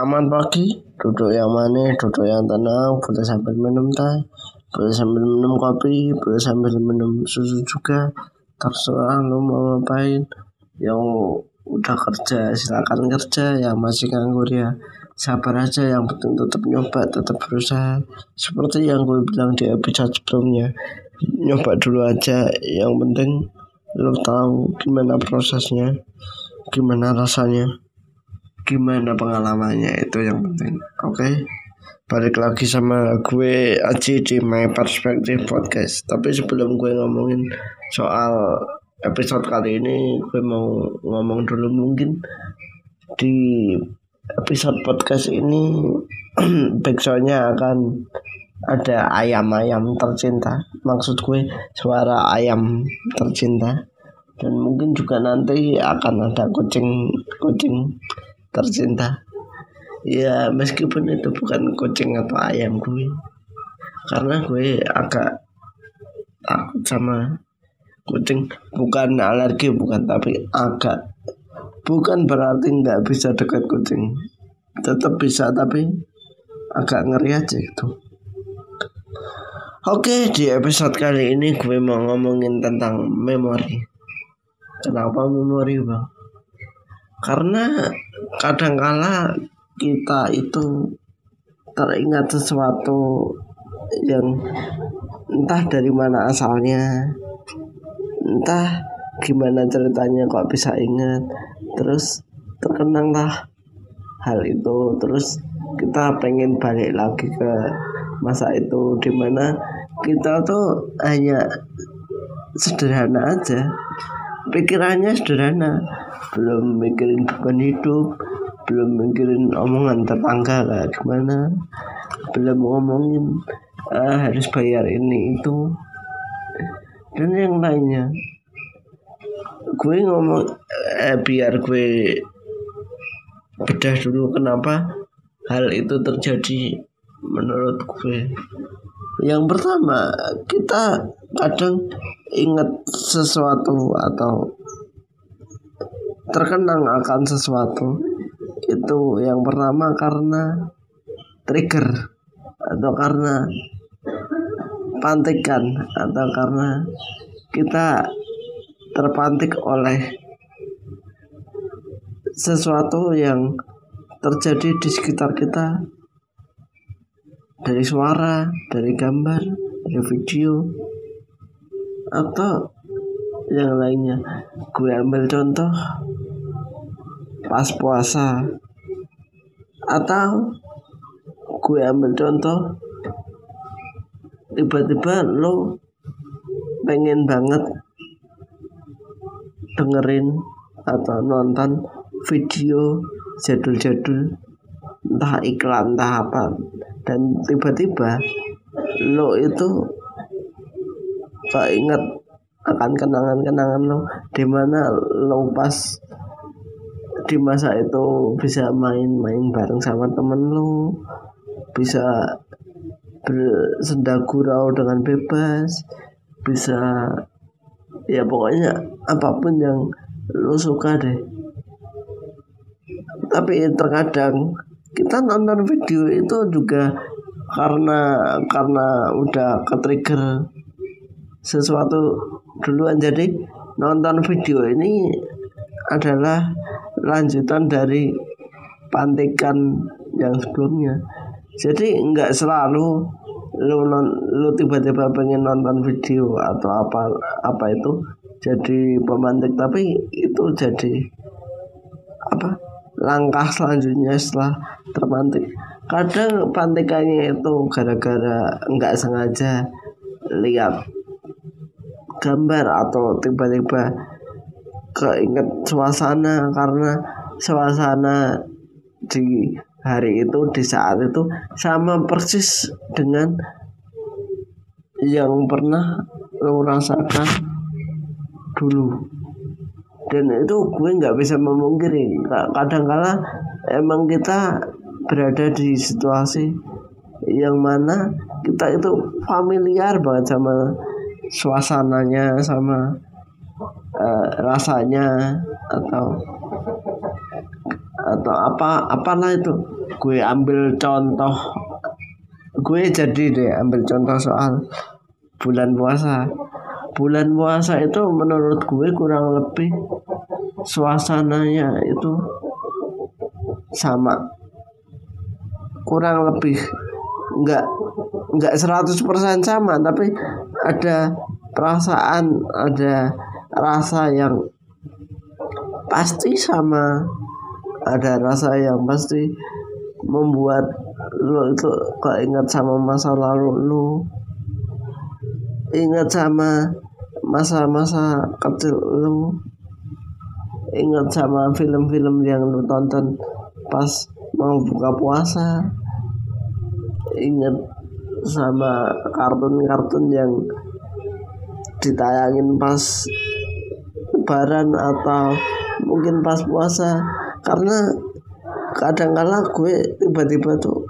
Selamat pagi, duduk yang mana, duduk yang tenang, boleh sambil minum teh, boleh sambil minum kopi, boleh sambil minum susu juga. Terserah lo mau ngapain. Yang udah kerja silakan kerja, yang masih nganggur ya sabar aja. Yang penting tetap nyoba, tetap berusaha. Seperti yang gue bilang di episode sebelumnya, nyoba dulu aja. Yang penting lo tahu gimana prosesnya, gimana rasanya gimana pengalamannya itu yang penting oke? Okay? balik lagi sama gue Aji di My Perspective Podcast. Tapi sebelum gue ngomongin soal episode kali ini gue mau ngomong dulu mungkin. Di episode podcast ini backsoundnya akan ada ayam-ayam tercinta. Maksud gue suara ayam tercinta. Dan mungkin juga nanti akan ada kucing kucing tercinta. Ya meskipun itu bukan kucing atau ayam gue. Karena gue agak takut sama kucing. Bukan alergi bukan tapi agak bukan berarti nggak bisa dekat kucing. Tetap bisa tapi agak ngeri aja itu Oke di episode kali ini gue mau ngomongin tentang memori. Kenapa memori bang? Karena kadangkala kita itu teringat sesuatu yang entah dari mana asalnya entah gimana ceritanya kok bisa ingat terus terkenanglah hal itu terus kita pengen balik lagi ke masa itu di mana kita tuh hanya sederhana aja pikirannya sederhana. Belum mikirin beban hidup belum mikirin omongan tetangga kayak gimana? Belum ngomongin ah, harus bayar ini itu. Dan yang lainnya. Gue ngomong eh, biar gue bedah dulu kenapa hal itu terjadi menurut gue. Yang pertama kita kadang ingat sesuatu atau terkenang akan sesuatu itu yang pertama karena trigger atau karena pantikan atau karena kita terpantik oleh sesuatu yang terjadi di sekitar kita. Dari suara, dari gambar, dari video atau yang lainnya. Gue ambil contoh. Pas puasa. Atau gue ambil contoh tiba-tiba lo pengen banget dengerin atau nonton video jadul-jadul entah iklan entah apa. Dan tiba-tiba lo itu ingat akan kenangan-kenangan lo di mana lo pas di masa itu bisa main-main bareng sama temen lu bisa bersenda gurau dengan bebas bisa ya pokoknya apa pun yang lu suka deh. Tapi terkadang kita nonton video itu juga karena karena udah ke sesuatu duluan. Jadi nonton video ini adalah lanjutan dari pantikan yang sebelumnya. Jadi nggak selalu lu non lu tiba-tiba pengen nonton video atau apa apa itu jadi pemantik. Tapi itu jadi apa langkah selanjutnya setelah terpantik kadang pantikannya itu gara-gara nggak sengaja lihat gambar atau tiba-tiba keinget suasana karena suasana di hari itu di saat itu sama persis dengan yang pernah lo rasakan dulu. Dan itu gue nggak bisa memungkiri kadang kala emang kita berada di situasi yang mana kita itu familiar banget sama suasananya sama uh, rasanya atau atau apa apalah itu. Gue ambil contoh gue jadi deh ambil contoh soal bulan puasa. Bulan puasa itu menurut gue kurang lebih suasananya itu sama. Kurang lebih nggak nggak 100% sama tapi ada perasaan ada rasa yang pasti sama ada rasa yang pasti membuat lo itu ingat sama masa lalu lo ingat sama masa-masa kecil lo ingat sama film-film yang lu tonton pas mau buka puasa ingat sama kartun-kartun yang ditayangin pas lebaran atau mungkin pas puasa. Karena kadang kala gue tiba-tiba tuh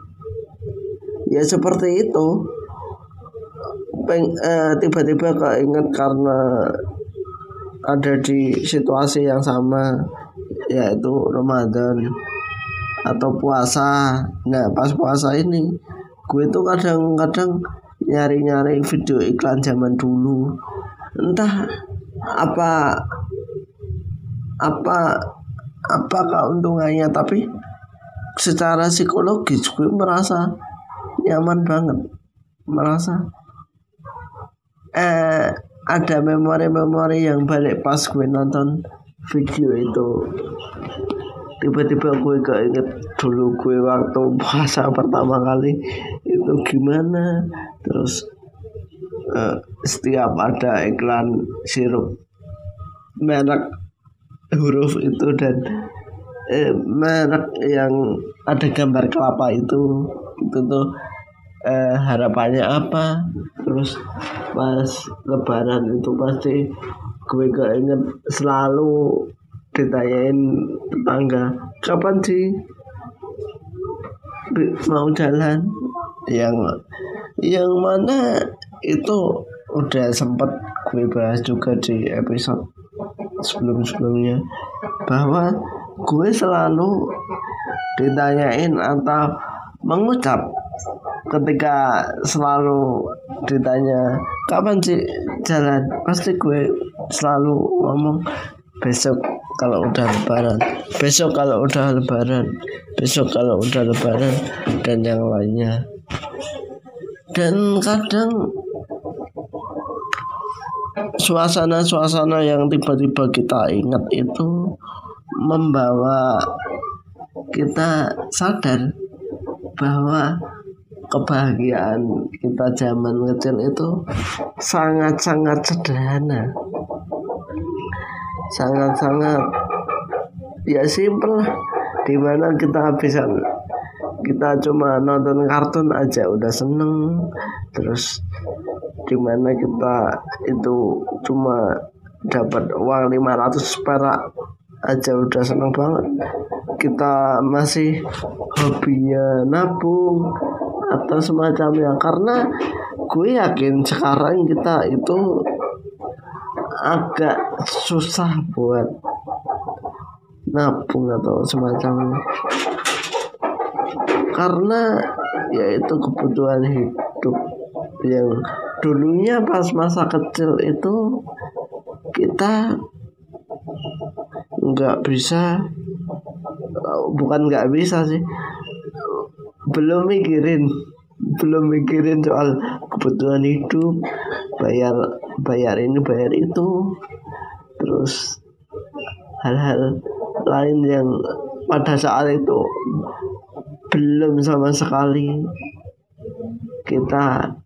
ya seperti itu. Peng, eh, tiba-tiba keinget karena ada di situasi yang sama yaitu Ramadan atau puasa. Nah pas puasa ini gue tuh kadang-kadang nyari-nyari video iklan zaman dulu entah apa apa apa keuntungannya tapi secara psikologis gue merasa nyaman banget merasa eh ada memori-memori yang balik pas gue nonton video itu. Tiba-tiba gue gak inget dulu gue waktu puasa pertama kali itu gimana terus uh, setiap ada iklan sirup merek huruf itu dan eh, merek yang ada gambar kelapa itu itu tuh eh, harapannya apa? Terus pas lebaran itu pasti gue gak inget selalu ditanyain tetangga kapan sih mau jalan? Yang yang mana itu udah sempat gue bahas juga di episode sebelum-sebelumnya bahwa gue selalu ditanyain atau mengucap ketika selalu ditanya kapan sih jalan? Pasti gue selalu ngomong besok kalau udah lebaran besok kalau udah lebaran besok kalau udah lebaran dan yang lainnya. Dan kadang suasana-suasana yang tiba-tiba kita ingat itu membawa kita sadar bahwa kebahagiaan kita zaman kecil itu sangat-sangat sederhana. Sangat-sangat ya simpel di mana kita bisa kita cuma nonton kartun aja udah seneng. Terus di mana kita itu cuma dapat uang 500 perak aja udah seneng banget. Kita masih hobinya nabung atau semacamnya karena gue yakin sekarang kita itu agak susah buat nabung atau semacamnya karena yaitu kebutuhan hidup yang dulunya pas masa kecil itu kita nggak bisa bukan nggak bisa sih belum mikirin belum mikirin soal kebutuhan hidup bayar bayar ini bayar itu. Terus hal-hal lain yang pada saat itu belum sama sekali kita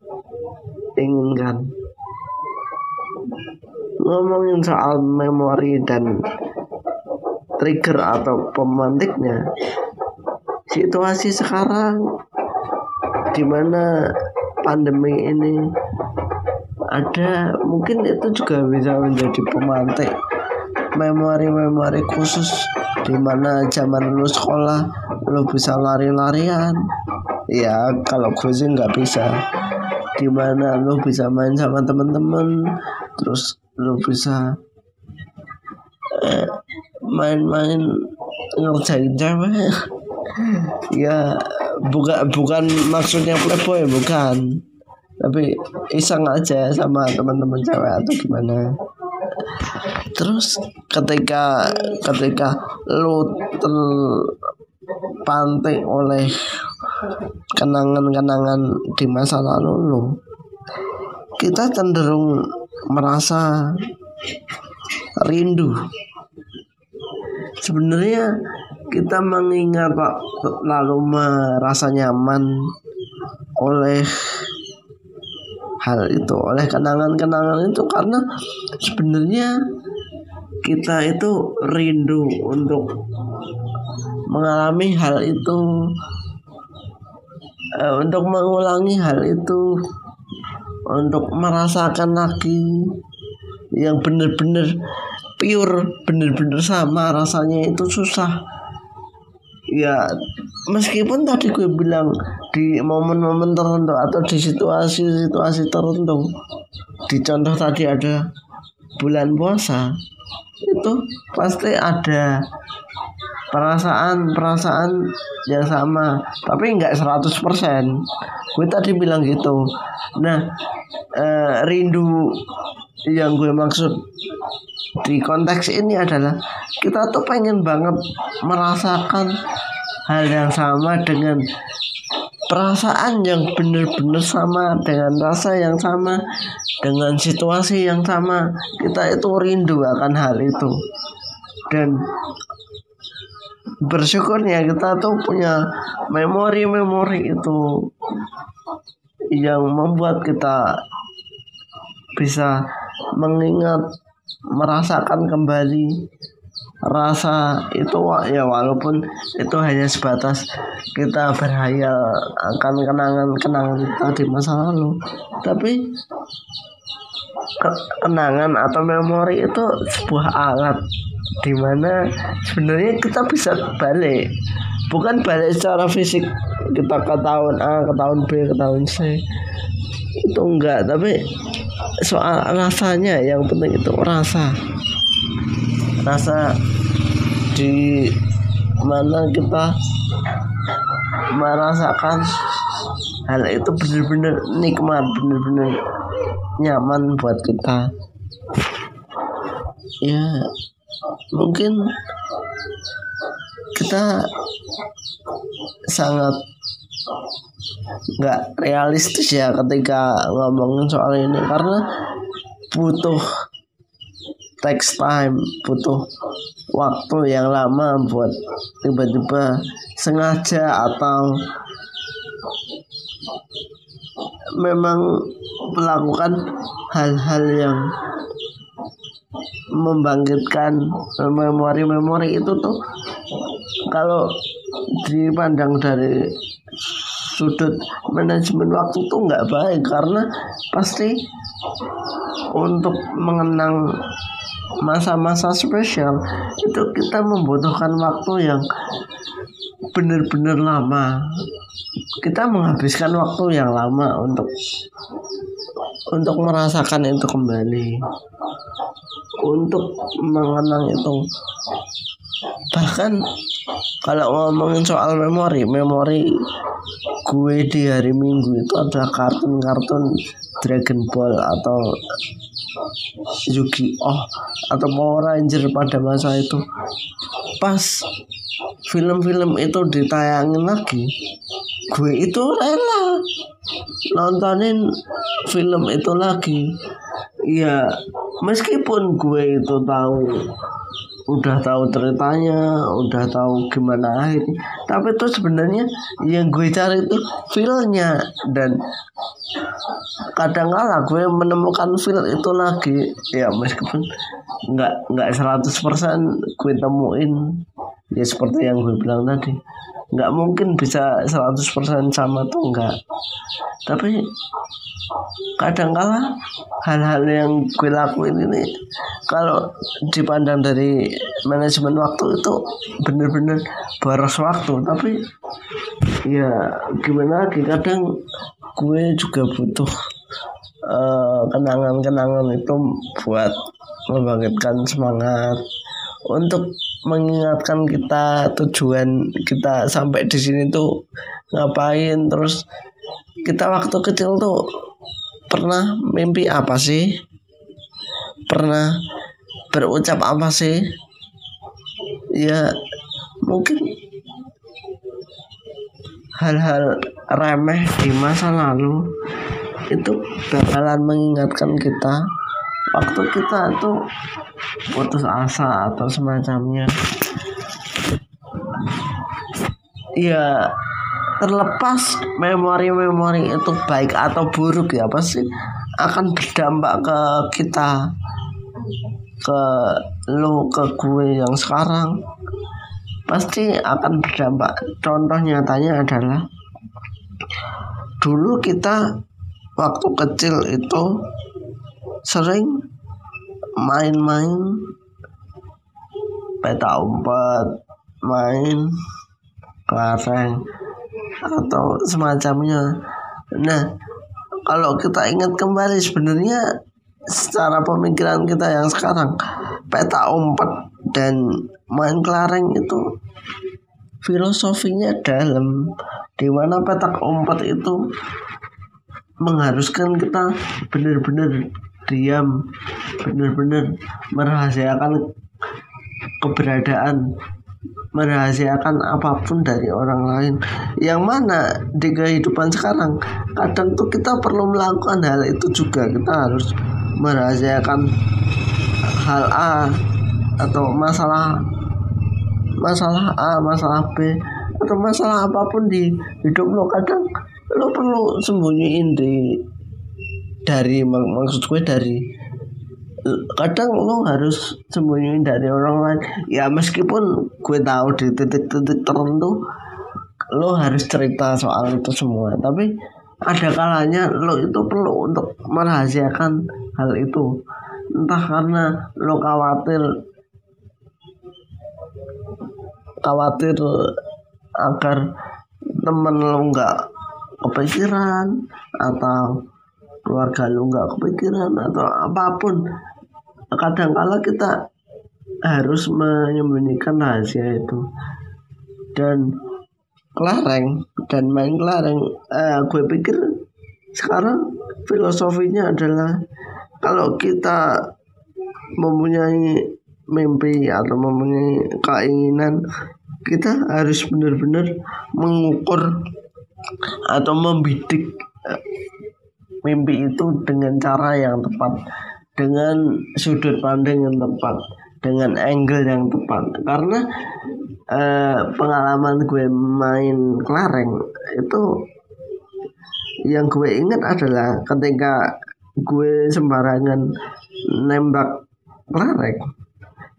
inginkan ngomongin soal memori dan trigger atau pemantiknya situasi sekarang di mana pandemi ini? Ada mungkin itu juga bisa menjadi pemantik memori-memori khusus di mana zaman lu sekolah lu bisa lari-larian. Ya kalau gue sih nggak bisa di mana lu bisa main sama temen-temen? Terus lu bisa eh, main-main ngerjain cewek? Ya bukan bukan maksudnya playboy bukan. Tapi iseng aja sama teman-teman cewek atau gimana? Terus ketika ketika lu terpantik oleh kenangan-kenangan di masa lalu lu kita cenderung merasa rindu. Sebenarnya kita mengingat Pak lalu merasa nyaman oleh hal itu oleh kenangan-kenangan itu karena sebenarnya kita itu rindu untuk mengalami hal itu uh, untuk mengulangi hal itu untuk merasakan lagi yang benar-benar pure benar-benar sama rasanya itu susah. Ya meskipun tadi gue bilang di momen-momen tertentu atau di situasi-situasi tertentu di contoh tadi ada bulan puasa itu pasti ada perasaan-perasaan yang sama tapi nggak 100% gue tadi bilang gitu. Nah eh, rindu yang gue maksud di konteks ini adalah kita tuh pengen banget merasakan hal yang sama dengan perasaan yang benar-benar sama dengan rasa yang sama dengan situasi yang sama. Kita itu rindu akan hal itu. Dan bersyukurnya kita tuh punya memori-memori itu yang membuat kita bisa mengingat merasakan kembali rasa itu ya walaupun itu hanya sebatas kita berhayal akan kenangan-kenangan kita di masa lalu tapi kenangan atau memori itu sebuah alat di mana sebenarnya kita bisa balik. Bukan balik secara fisik. Kita ke tahun A ke tahun B ke tahun C. Itu enggak tapi soal rasanya yang penting itu rasa. Rasa di mana kita merasakan hal itu benar-benar nikmat benar-benar nyaman buat kita. Ya mungkin kita sangat nggak realistis ya ketika ngomongin soal ini karena butuh takes time butuh waktu yang lama buat tiba-tiba sengaja atau memang melakukan hal-hal yang membangkitkan memori-memori itu tuh kalau dipandang dari sudut manajemen waktu tuh nggak baik karena pasti untuk mengenang masa-masa spesial itu kita membutuhkan waktu yang benar-benar lama. Kita menghabiskan waktu yang lama untuk untuk merasakan itu kembali untuk mengenang itu. Bahkan kalau ngomongin soal memori memori gue di hari minggu itu adalah kartun-kartun Dragon Ball atau Yugi Oh atau Power Ranger pada masa itu. Pas film-film itu ditayangin lagi gue itu rela nontonin film itu lagi. Ya meskipun gue itu tahu udah tahu ceritanya, udah tahu gimana akhirnya. Tapi itu sebenarnya yang gue cari itu feelnya. Dan kadang kala gue menemukan feel itu lagi. Ya meskipun nggak nggak 100% gue temuin. Ya seperti yang gue bilang tadi. Nggak mungkin bisa 100% sama tuh enggak tapi kadang kala hal-hal yang gue lakuin ini kalau dipandang dari manajemen waktu itu bener-bener boros waktu. Tapi ya gimana lagi kadang gue juga butuh eh, kenangan-kenangan itu buat membangkitkan semangat. Untuk mengingatkan kita tujuan kita sampai di sini tuh ngapain terus kita waktu kecil tuh pernah mimpi apa sih? Pernah berucap apa sih? Ya mungkin hal-hal remeh di masa lalu itu bakalan mengingatkan kita. Waktu kita itu putus asa atau semacamnya. Ya terlepas memori-memori itu baik atau buruk ya pasti akan berdampak ke kita ke lo ke gue yang sekarang. Pasti akan berdampak. Contoh nyatanya adalah dulu kita waktu kecil itu sering main-main peta umpet main kelereng atau semacamnya. Nah kalau kita ingat kembali sebenarnya secara pemikiran kita yang sekarang peta umpet dan main kelereng itu filosofinya dalam di mana petak umpet itu mengharuskan kita benar-benar diam benar-benar merahasiakan keberadaan merahasiakan apa pun dari orang lain. Yang mana di kehidupan sekarang kadang tuh kita perlu melakukan hal itu juga. Kita harus merahasiakan hal A atau masalah masalah A masalah B atau masalah apa pun di hidup lo. Kadang lo perlu sembunyiin di dari mak maksud gue dari kadang lo harus sembunyiin dari orang lain. Ya meskipun gue tahu di titik-titik tertentu lo harus cerita soal itu semua. Tapi ada kalanya lo itu perlu untuk merahasiakan hal itu. Entah karena lo khawatir khawatir agar temen lo nggak kepikiran atau keluarga lu nggak kepikiran atau apa pun kadang kala kita harus menyembunyikan rahasia itu. Dan kelareng dan main kelareng. Eh, gue pikir sekarang filosofinya adalah kalau kita mempunyai mimpi atau mempunyai keinginan kita harus benar-benar mengukur atau membidik mimpi itu dengan cara yang tepat, dengan sudut pandang yang tepat, dengan angle yang tepat. Karena eh, pengalaman gue main kelereng itu yang gue ingat adalah ketika gue sembarangan nembak kelereng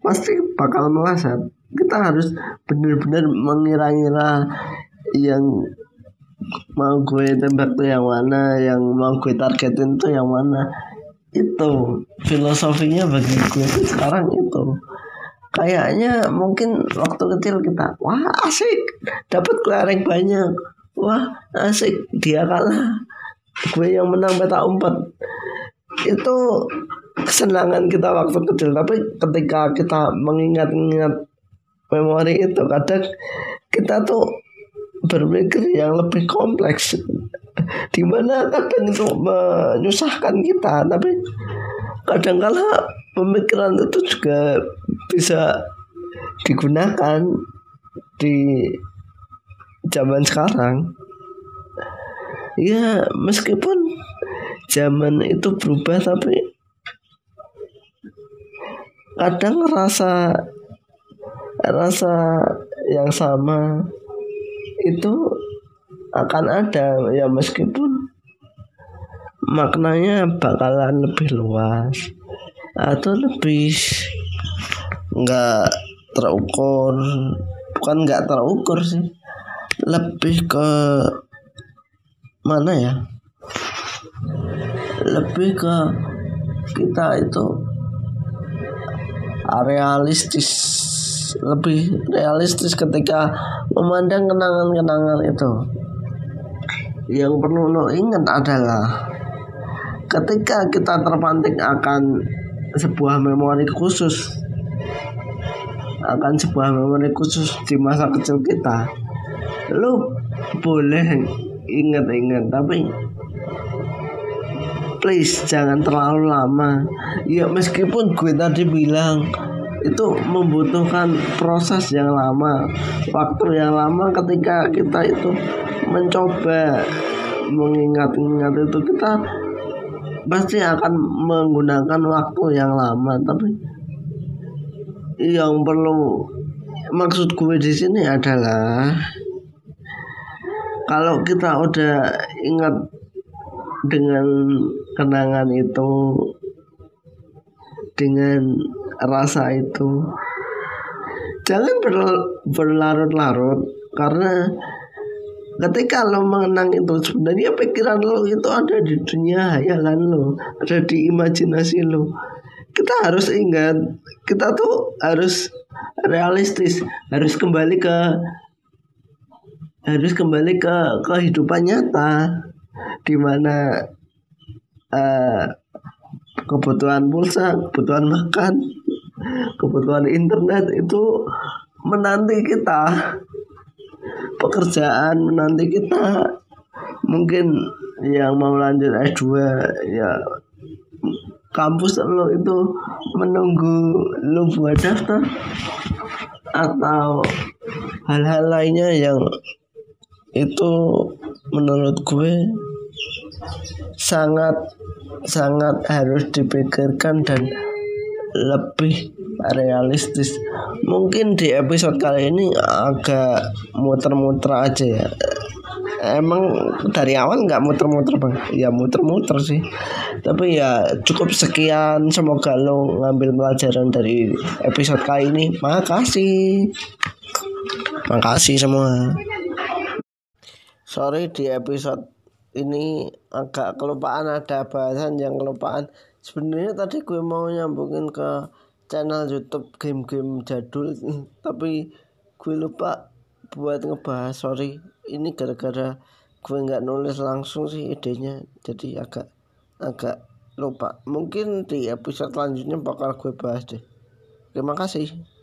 pasti bakal meleset kita harus benar-benar mengira-ngira yang mau gue tembak tuh yang mana yang mau gue targetin tuh yang mana itu filosofinya bagi gue sekarang itu. Kayaknya mungkin waktu kecil kita wah asik dapat kelereng banyak. Wah asik dia kalah gue yang menang peta empat itu kesenangan kita waktu kecil. Tapi ketika kita mengingat-ingat memori itu kadang kita tuh berpikir yang lebih kompleks di mana kadang itu menyusahkan kita tapi kadang kala pemikiran itu juga bisa digunakan di zaman sekarang. Ya meskipun zaman itu berubah tapi kadang rasa rasa yang sama itu akan ada ya meskipun maknanya bakalan lebih luas atau lebih nggak terukur bukan nggak terukur sih lebih ke mana ya lebih ke kita itu realistis lebih realistis ketika memandang kenangan-kenangan itu. Yang perlu lo ingat adalah ketika kita terpanting akan sebuah memori khusus akan sebuah memori khusus di masa kecil kita lu boleh ingat-ingat. Tapi please jangan terlalu lama. Ya meskipun gue tadi bilang itu membutuhkan proses yang lama waktu yang lama ketika kita itu mencoba mengingat-ingat itu kita pasti akan menggunakan waktu yang lama. Tapi yang perlu maksud gue di sini adalah kalau kita udah ingat dengan kenangan itu dengan rasa itu. Jangan berlarut-larut karena ketika lo mengenang itu sebenarnya pikiran lo itu ada di dunia hayalan lo ada di imajinasi lo. Kita harus ingat kita tuh harus realistis harus kembali ke harus kembali ke kehidupan nyata di mana uh, kebutuhan pulsa, kebutuhan makan, kebutuhan internet itu menanti kita. Pekerjaan menanti kita. Mungkin yang mau lanjut S2 ya kampus lo itu menunggu lo buat daftar atau hal-hal lainnya yang itu menurut gue sangat sangat harus dipikirkan dan lebih realistis. Mungkin di episode kali ini agak muter-muter aja ya. Emang dari awal nggak muter-muter bang, ya muter-muter sih. Tapi ya cukup sekian. Semoga lo ngambil pelajaran dari episode kali ini. Makasih, makasih semua. Sorry di episode ini agak kelupaan ada bahasan yang kelupaan. Sebenarnya tadi gue mau nyambungin ke channel YouTube game-game jadul tapi gue lupa buat ngebahas sorry. Ini gara-gara gue nggak nulis langsung sih idenya jadi agak agak lupa. Mungkin di episode selanjutnya bakal gue bahas deh. Terima kasih